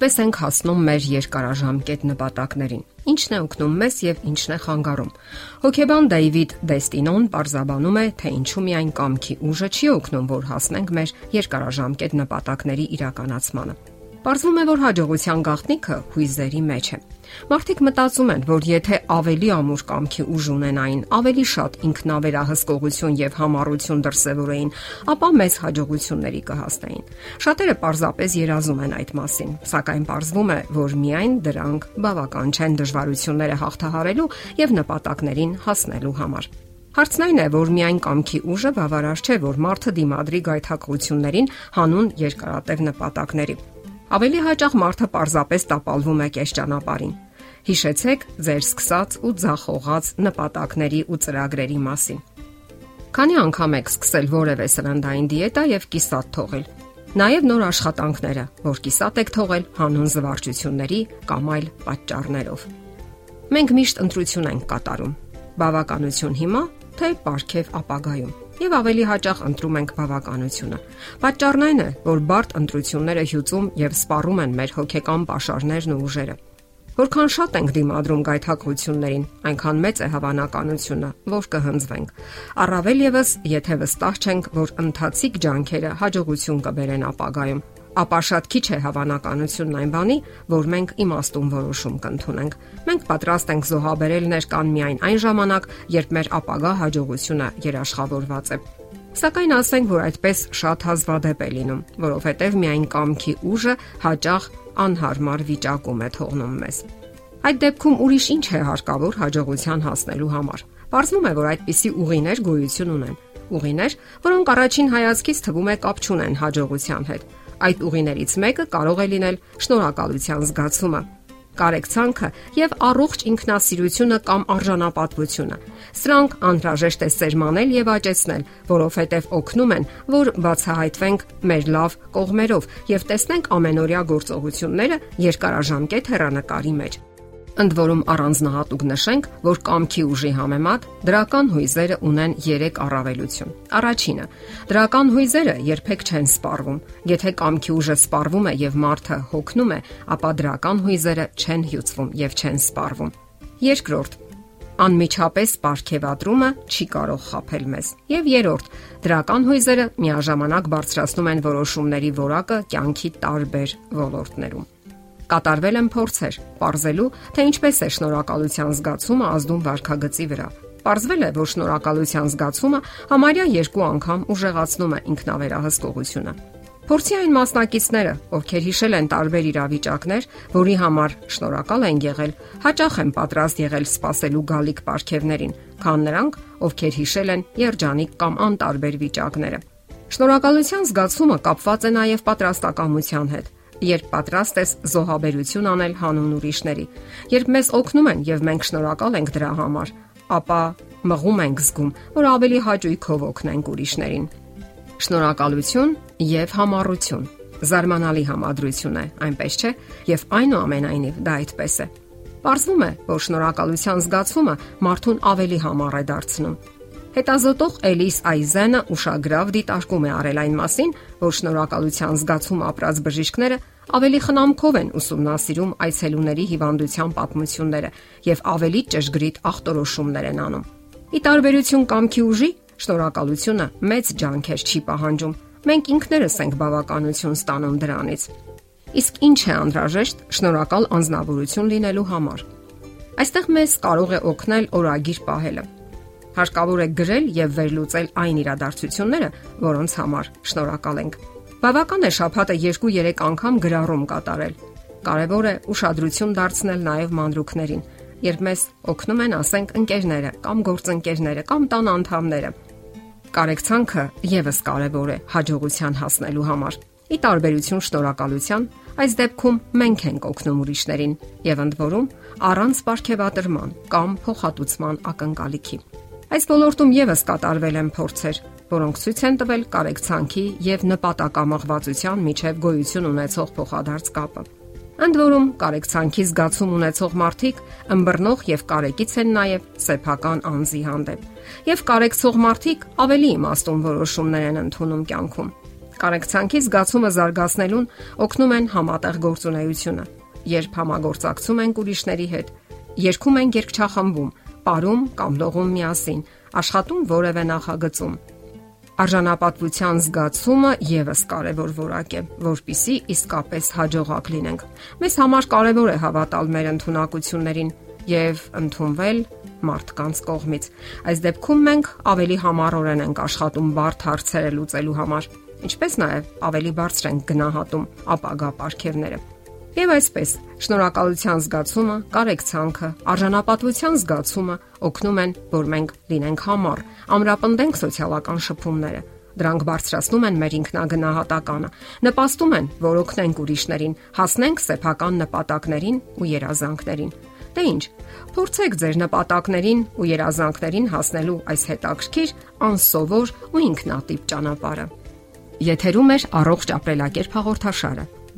Ինչպես ենք հասնում մեր երկարաժամկետ նպատակներին։ Ինչն է օգնում մեզ եւ ինչն է խանգարում։ Հոկեբան Դեյվիդ Դեստինոն parzabանում է, թե ինչու միայն կամքի ուժը չի օգնում, որ հասնենք մեր երկարաժամկետ նպատակների իրականացմանը։ Պարզվում է, որ հաջողության գաղտնիքը հույզերի մեջ է։ Մարդիկ մտածում են, որ եթե ավելի ամուր կամքի ուժ ունենային, ավելի շատ ինքնավերահսկողություն եւ համառություն դրսեւորեին, ապա մեծ հաջողությունների կհասնեին։ Շատերը պարզապես երազում են այդ մասին, սակայն պարզվում է, որ միայն դրանք բավական չեն դժվարությունները հաղթահարելու եւ նպատակներին հասնելու համար։ Հարցն այն է, որ միայն կամքի ուժը բավարար չէ, որ մարդը դիմադրի գայթակղություններին հանուն երկարատև նպատակների։ Ավելի հաճախ մարդը պարզապես տապալվում է կես ճանապարհին։ Հիշեցեք ձեր սկսած ու ձախողած նպատակների ու ծրագրերի մասին։ Քանի անգամ եք սկսել որևէ սննդային դիետա եւ կիսատ թողել։ Նաեւ նոր աշխատանքները, որ կիսատ եք թողել հանուն զվարճությունների կամ այլ պատճառներով։ Մենք միշտ ընտրություն ենք կատարում։ Բավականություն հիմա, թե ապարքև ապագայում եւ ավելի հաճախ ընտրում ենք բավականությունը։ Պատճառն այն է, որ բարդ ընտրությունները հյուծում եւ սպառում են մեր հոգեկան ապաշարներն ու ուժերը։ Որքան շատ ենք դիմադրում գայթակղություններին, այնքան մեծ է հավանականությունը, որ կհնձվենք։ Առավել եւս, եթե վստահ չենք, որ ընթացիկ ջանքերը հաջողություն կբերեն ապագայում ապա շատ քիչ է հավանականությունն այն բանի, որ մենք իմաստուն որոշում կընդունենք։ Մենք պատրաստ ենք զոհաբերել ներկան միայն այն ժամանակ, երբ մեր ապագա հաջողությունը երաշխավորված է։ Սակայն ասենք, որ այդպես շատ հազվադեպ է լինում, որովհետև միայն կամքի ուժը հաճախ անհարմար վիճակում է թողնում մեզ։ Այդ դեպքում ուրիշ ինչ է հարկավոր հաջողության հասնելու համար։ Պարզվում է, որ այդպիսի ուղիներ գոյություն ունեն։ Ուղիներ, որոնք առաջին հայացքից թվում է կապ չունեն հաջողության հետ, Այդ ուղիներից մեկը կարող է լինել շնորհակալության զգացումը, կարեկցանքը եւ առողջ ինքնասիրությունը կամ արժանապատվությունը։ Սրանք անհրաժեշտ է սերմանել եւ աճեցնել, որովհետեւ օգնում են, որ բացահայտվենք մեր լավ կողմերով եւ տեսնենք ամենօրյա գործողությունները երկարաժամկետ հեռանկարի մեջ։ Ընդ որում առանձնահատուկ նշենք, որ կամքի ուժի համեմատ դրական հույզերը ունեն 3 առավելություն։ Առաջինը՝ դրական հույզերը երբեք չեն սպառվում։ Եթե կամքի ուժը սպառվում է եւ մարդը հոգնում է, ապա դրական հույզերը չեն հյուծվում եւ չեն սպառվում։ Երկրորդ՝ անմիջապես ապարքեվատրումը չի կարող խაფել մեզ։ Եվ երրորդ, դրական հույզերը միաժամանակ բարձրացնում են որոշումների որակը կյանքի տարբեր ոլորտներում Կատարվել են փորձեր, ողրզելու, թե ինչպես է շնորհակալության զգացումը ազդում վարքագծի վրա։ Պարզվել է, որ շնորհակալության զգացումը համարյա երկու անգամ ուժեղացնում է ինքնավերահսկողությունը։ Փորձի այն մասնակիցները, ովքեր հիշել են տարբեր իրավիճակներ, որի համար շնորհակալ են եղել, հաճախ են պատրաստ եղել սпасելու գալիք պարգևներին, քան նրանք, ովքեր հիշել են երջանիկ կամ անտարբեր վիճակները։ Շնորհակալության զգացումը կապված է նաև պատրաստակամության հետ երբ պատրաստ ես զոհաբերություն անել հանուն ուրիշների։ Երբ մեզ օգնում են եւ մենք շնորհակալ ենք դրա համար, ապա մղում ենք զգում, որ ավելի հաճույքով օգնենք ուրիշներին։ Շնորհակալություն եւ համառություն զարմանալի համադրություն է, այնպես չէ, եւ այնուամենայնիվ դա այդպես է։ Պարզվում է, որ շնորհակալության զգացումը մարդուն ավելի համառ է դարձնում Հետազոտող Էլիս Այզենը ուշագրավ դիտարկում է արել այն մասին, որ շնորհակալության զգացում ապրած բժիշկները ավելի խնամքով են ուսումնասիրում այցելուների հիվանդության պատմությունները եւ ավելի ճշգրիտ ախտորոշումներ են անում։ Ի տարբերություն կամքի ուժի, շնորհակալությունը մեծ ջանքեր չի պահանջում։ Մենք ինքներս ենք բավականություն ստանում դրանից։ Իսկ ինչ է անհրաժեշտ շնորհակալ անznավորություն լինելու համար։ Այստեղ մեզ կարող է օգնել օրագիր պահելը Հարկավոր է գրել եւ վերլուծել այն իրադարձությունները, որոնց համար շնորհակալ ենք։ Բավական է շփհատը 2-3 անգամ գրառում կատարել։ Կարևոր է ուշադրություն դարձնել նաեւ մանրուքներին, երբ մեզ օգնում են, ասենք, ընկերները կամ գործընկերները կամ տան անդամները։ Կարեկցանքը եւս կարևոր է հաջողության հասնելու համար։ Ի տարբերություն շնորհակալության, այս դեպքում մենք ենք օգնում ուրիշներին եւ ընդ որում առանց ապարքեվատրման կամ փոխհատուցման ակնկալիքի։ Այս ոլորտում եւս կատարվել են փորձեր, որոնք ցույց են տվել կարեկցանքի եւ նպատակամղվածության միջև գոյություն ունեցող փոխադարձ կապը։ Ընդ որում, կարեկցանքի զգացում ունեցող մարդիկ ըմբռնող եւ կարեկից են նաեւ սեփական անձի հանդեպ։ Եվ կարեկցող մարդիկ ավելի իմաստուն որոշումներ են ընդունում կյանքում։ Կարեկցանքի զգացումը զարգացնելուն օգնում են համատեղ գործունեությունը, երբ համագործակցում ենք ուրիշների հետ, երգում ենք երգչախմբում, ապարում կամ լողում միասին, աշխատում որևէ նախագծում։ Արժանապատվության զգացումը եւս կարևոր որակ է, որpիսի իսկապես հաջողակ լինենք։ Մեզ համար կարևոր է հավատալ մեր ընտունակություններին եւ ընդունվել մարդկանց կողմից։ Այս դեպքում մենք ավելի համառորեն ենք աշխատում բարդ հարցերը լուծելու համար, ինչպես նաեւ ավելի բարձր ենք գնահատում ապագա ապարքևները։ Եվ այսպես, շնորհակալության զգացումը, կարեկցանքը, արժանապատվության զգացումը օգնում են, որ մենք լինենք համառ, ամրապնդենք սոցիալական շփումները։ Դրանք բարձրացնում են մեր ինքնագնահատականը, նպաստում են, որ օգնենք ուրիշներին, հասնենք սեփական նպատակներին ու երազանքներին։ Դե ի՞նչ, փորձեք ձեր նպատակներին ու երազանքներին հասնելու այս հետաքրքիր, անսովոր ու ինքնատիպ ճանապարհը։ Եթերում է առողջ ապրելակերպ հաղորդաշարը։